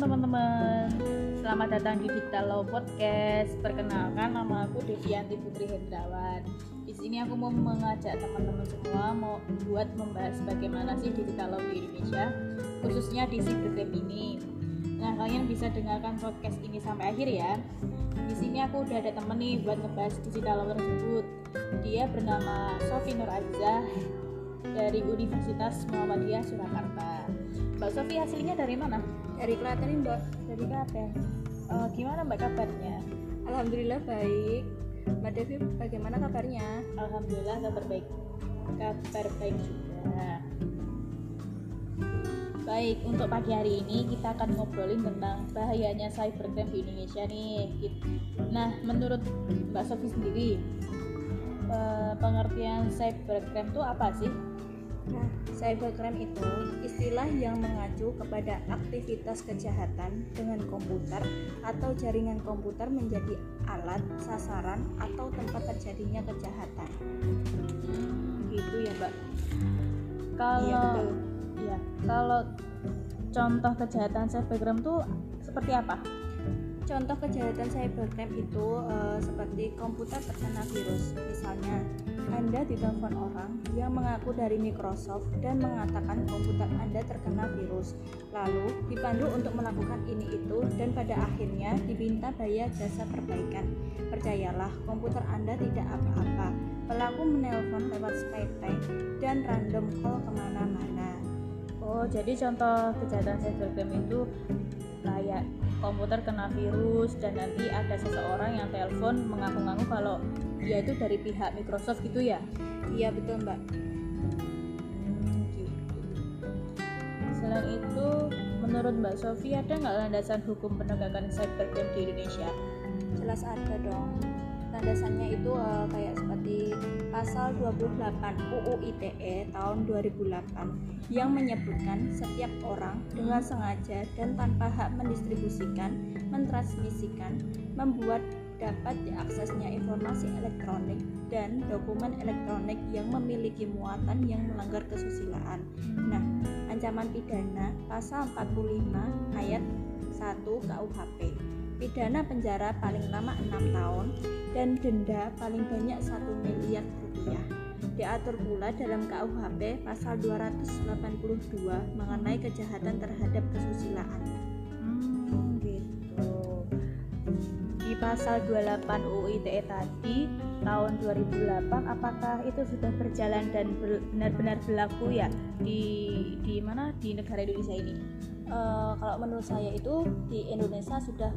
Teman-teman. Selamat datang di Digital Law Podcast. Perkenalkan nama aku Devianti Putri Hendrawan. Di sini aku mau mengajak teman-teman semua mau buat membahas bagaimana sih digital law di Indonesia Khususnya di cybercrime ini. Nah kalian bisa dengarkan podcast ini sampai akhir ya. Di sini aku udah ada temen nih buat ngebahas digital law tersebut. Dia bernama Sofi Nur Azza dari Universitas Muhammadiyah Surakarta. Mbak Sofi aslinya dari mana? Dari Klaten Mbak. Dari Klaten. Uh, gimana Mbak kabarnya? Alhamdulillah baik. Mbak Devi bagaimana kabarnya? Alhamdulillah kabar baik. Kabar baik juga. Baik, untuk pagi hari ini kita akan ngobrolin tentang bahayanya cybercrime di Indonesia nih. Nah, menurut Mbak Sofi sendiri, pengertian cybercrime itu apa sih? Nah, cybercrime itu istilah yang mengacu kepada aktivitas kejahatan dengan komputer atau jaringan komputer menjadi alat, sasaran, atau tempat terjadinya kejahatan. Gitu ya, Mbak. Kalau iya, betul ya kalau contoh kejahatan cybercrime itu seperti apa contoh kejahatan cybercrime itu uh, seperti komputer terkena virus misalnya anda ditelepon orang yang mengaku dari Microsoft dan mengatakan komputer Anda terkena virus. Lalu dipandu untuk melakukan ini itu dan pada akhirnya diminta bayar jasa perbaikan. Percayalah, komputer Anda tidak apa-apa. Pelaku menelpon lewat Skype dan random call ke mana-mana. Oh, jadi contoh kejahatan cybercrime itu kayak komputer kena virus dan nanti ada seseorang yang telepon mengaku-ngaku kalau dia itu dari pihak Microsoft gitu ya? Iya betul mbak. Hmm, gitu. Selain itu, menurut Mbak Sofi ada nggak landasan hukum penegakan cybercrime di Indonesia? Jelas ada dong landasannya itu uh, kayak seperti pasal 28 UU ITE tahun 2008 yang menyebutkan setiap orang dengan sengaja dan tanpa hak mendistribusikan, mentransmisikan, membuat dapat diaksesnya informasi elektronik dan dokumen elektronik yang memiliki muatan yang melanggar kesusilaan. Nah, ancaman pidana pasal 45 ayat 1 KUHP pidana penjara paling lama 6 tahun dan denda paling banyak 1 miliar rupiah. Diatur pula dalam KUHP pasal 282 mengenai kejahatan terhadap kesusilaan. Hmm, gitu. Di pasal 28 UU ITE tadi tahun 2008 apakah itu sudah berjalan dan benar-benar berlaku ya di di mana di negara Indonesia ini? Uh, kalau menurut saya itu di Indonesia sudah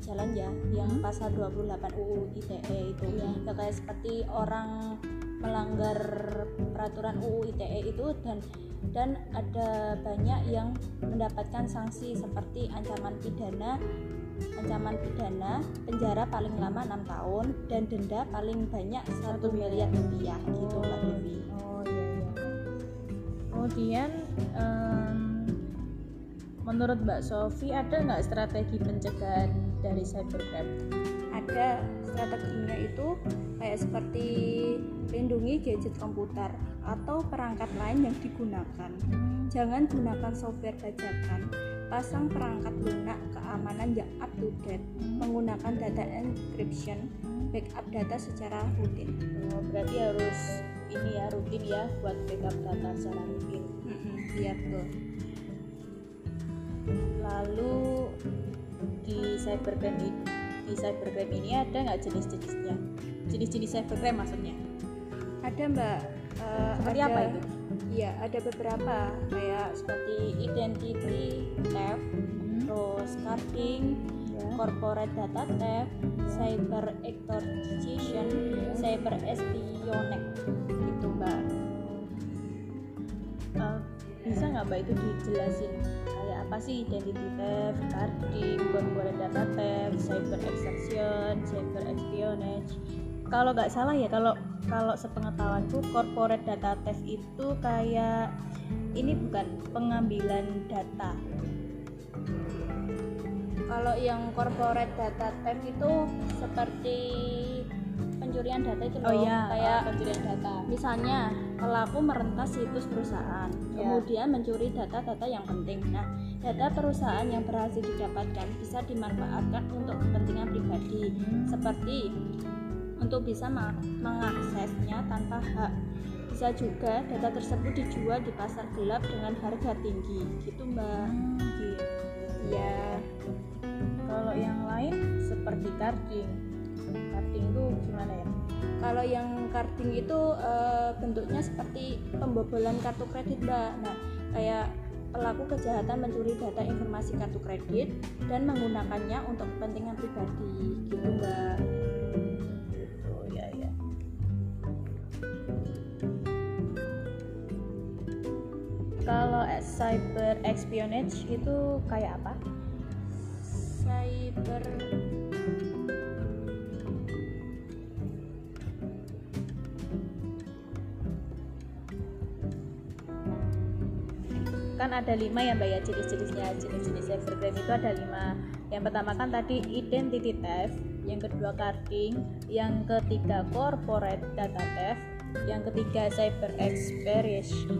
berjalan ya yang hmm. pasal 28 UU ITE itu ya. ya kayak seperti orang melanggar peraturan UU ITE itu dan dan ada banyak yang mendapatkan sanksi seperti ancaman pidana ancaman pidana penjara paling lama enam tahun dan denda paling banyak satu miliar rupiah gitu Mbak Devi. Oh iya iya. Kemudian um, menurut Mbak Sofi ada nggak strategi pencegahan dari cybercrime? Ada strateginya itu kayak seperti lindungi gadget komputer atau perangkat lain yang digunakan. Jangan gunakan software bajakan. Pasang perangkat lunak keamanan yang up to date. Menggunakan data encryption, backup data secara rutin. Oh, berarti harus ini ya rutin ya buat backup data secara rutin. Iya betul. Lalu di cybercrime ini di cybercrime ini ada nggak jenis-jenisnya jenis-jenis cybercrime maksudnya ada mbak uh, seperti ada, apa itu Iya ada beberapa kayak seperti identity theft hmm. terus carding yeah. corporate data theft yeah. cyber extortion yeah. cyber espionage itu mbak uh, bisa nggak mbak itu dijelasin apa sih identity theft, carding, corporate data theft, cyber extortion, cyber espionage. Kalau nggak salah ya, kalau kalau sepengetahuanku corporate data theft itu kayak ini bukan pengambilan data. Kalau yang corporate data theft itu seperti pencurian data itu oh loh, oh, iya, kayak pencurian data. Misalnya pelaku merentas situs perusahaan, Ya. kemudian mencuri data-data yang penting. Nah, data perusahaan yang berhasil didapatkan bisa dimanfaatkan untuk kepentingan pribadi, seperti untuk bisa meng- mengaksesnya tanpa hak. Bisa juga data tersebut dijual di pasar gelap dengan harga tinggi, gitu Mbak. Hmm, gitu. Ya, Kalau yang lain seperti carding. Carding itu gimana ya? kalau yang carding itu eh, bentuknya seperti pembobolan kartu kredit mbak nah kayak pelaku kejahatan mencuri data informasi kartu kredit dan menggunakannya untuk kepentingan pribadi gitu mbak Gitu ya ya. Kalau cyber espionage itu kayak apa? cyber kan ada lima ya mbak ya jenis-jenisnya. Jenis-jenis cybercrime itu ada lima. Yang pertama kan tadi identity theft. Yang kedua carding. Yang ketiga corporate data theft. Yang ketiga cyber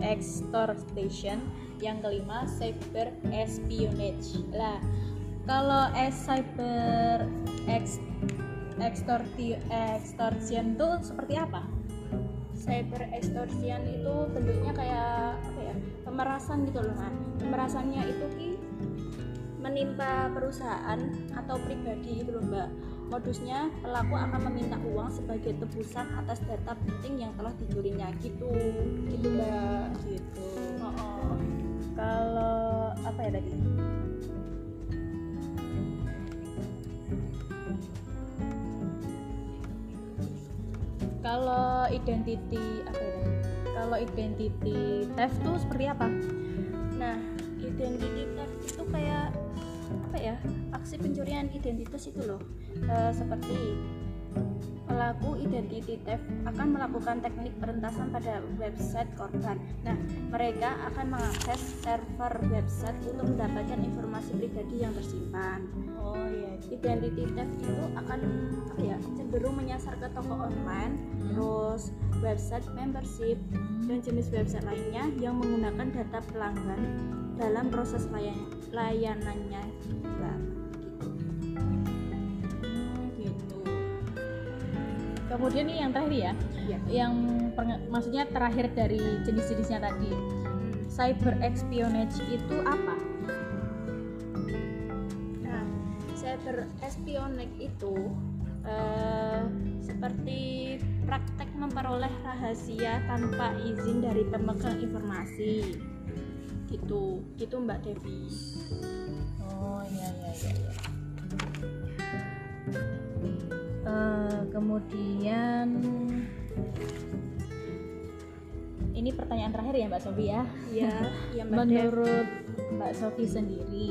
extortion. Yang kelima cyber espionage. Lah kalau es cyber ex extorti extortion itu seperti apa cyber extortion itu bentuknya kayak apa ya? Pemerasan gitu loh nah pemerasannya itu ki menimpa perusahaan atau pribadi gitu loh mbak. Modusnya pelaku akan meminta uang sebagai tebusan atas data penting yang telah dicurinya. Gitu. Gitu mbak. Gitu. Oh, oh. kalau apa ya tadi kalau identity apa ya? Kalau identity theft tuh seperti apa? Nah identity theft itu kayak apa ya? Aksi pencurian identitas itu loh. Eh, seperti pelaku identity theft akan melakukan teknik perentasan pada website korban. Nah, mereka akan mengakses server website untuk mendapatkan informasi pribadi yang tersimpan. oh iya. Identity theft itu akan apa ya menyasar ke toko online, terus website membership dan jenis website lainnya yang menggunakan data pelanggan dalam proses layan layanannya. Mbak. Hmm, gitu kemudian nih yang terakhir ya Iya. yang maksudnya terakhir dari jenis-jenisnya tadi cyber espionage itu apa Nah, cyber espionage itu eh, seperti praktek memperoleh rahasia tanpa izin dari pemegang informasi. Gitu, gitu Mbak Devi. Oh iya iya iya. iya. Eh, kemudian ini pertanyaan terakhir ya Mbak Sofi ya. Iya, iya Mbak. Menurut Mbak Sofi sendiri,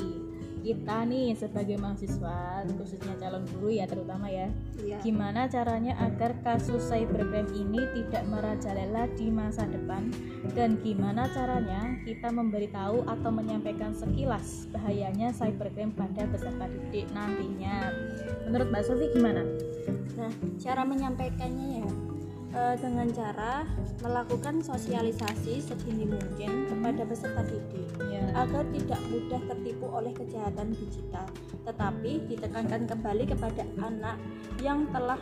kita nih sebagai mahasiswa, khususnya calon guru ya terutama ya, Iya. gimana caranya agar kasus cybercrime ini tidak merajalela di masa depan dan gimana caranya kita memberitahu atau menyampaikan sekilas bahayanya cybercrime pada peserta didik nantinya. Menurut Mbak Sofi gimana? Nah, cara menyampaikannya ya eh, dengan cara melakukan sosialisasi sedini mungkin kepada peserta didik. Ya. agar tidak mudah tertipu oleh kejahatan digital, tetapi ditekankan kembali kepada anak yang telah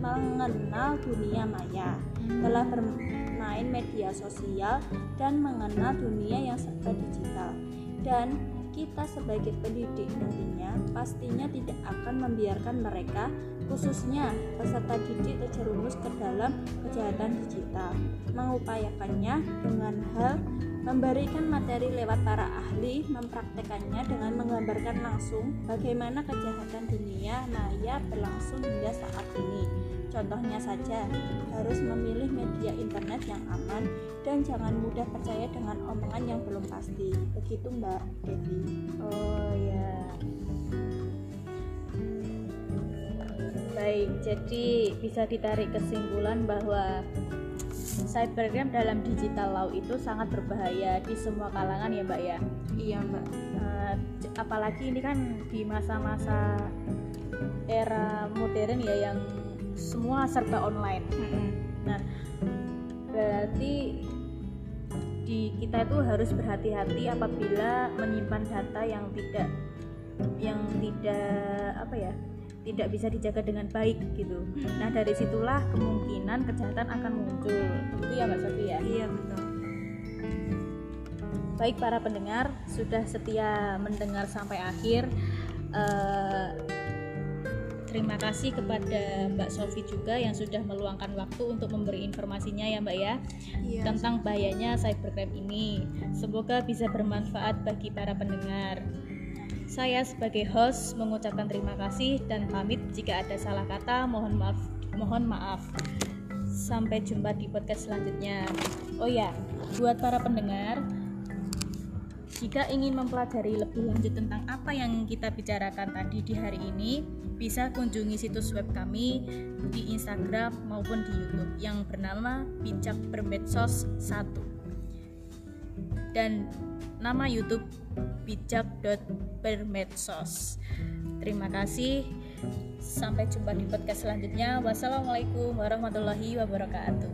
mengenal dunia maya, telah bermain media sosial dan mengenal dunia yang serba digital. Dan kita sebagai pendidik nantinya pastinya tidak akan membiarkan mereka khususnya peserta didik terjerumus ke dalam kejahatan digital mengupayakannya dengan hal memberikan materi lewat para ahli, mempraktekannya dengan menggambarkan langsung bagaimana kejahatan dunia maya berlangsung hingga saat ini. Contohnya saja, harus memilih media internet yang aman dan jangan mudah percaya dengan omongan yang belum pasti. Begitu Mbak Devi. Oh ya. Baik, jadi bisa ditarik kesimpulan bahwa cybercrime dalam digital law itu sangat berbahaya di semua kalangan ya Mbak ya. Iya Mbak. J- apalagi ini kan di masa-masa era modern ya yang semua serba online. Nah, berarti di kita itu harus berhati-hati apabila menyimpan data yang tidak yang tidak apa ya tidak bisa dijaga dengan baik gitu. Nah dari situlah kemungkinan kejahatan akan muncul. Itu ya Mbak Sofi ya. iya betul Baik para pendengar sudah setia mendengar sampai akhir. Eh, terima kasih kepada Mbak Sofi juga yang sudah meluangkan waktu untuk memberi informasinya ya Mbak ya iya tentang bahayanya cybercrime ini. Semoga bisa bermanfaat bagi para pendengar. Saya sebagai host mengucapkan terima kasih dan pamit jika ada salah kata mohon maaf mohon maaf. Sampai jumpa di podcast selanjutnya. Oh ya, buat para pendengar jika ingin mempelajari lebih lanjut tentang apa yang kita bicarakan tadi di hari ini, bisa kunjungi situs web kami di Instagram maupun di YouTube yang bernama Bijak Bermedsos 1 dan nama YouTube bijak.bermedsos. Terima kasih. Sampai jumpa di podcast selanjutnya. Wassalamualaikum warahmatullahi wabarakatuh.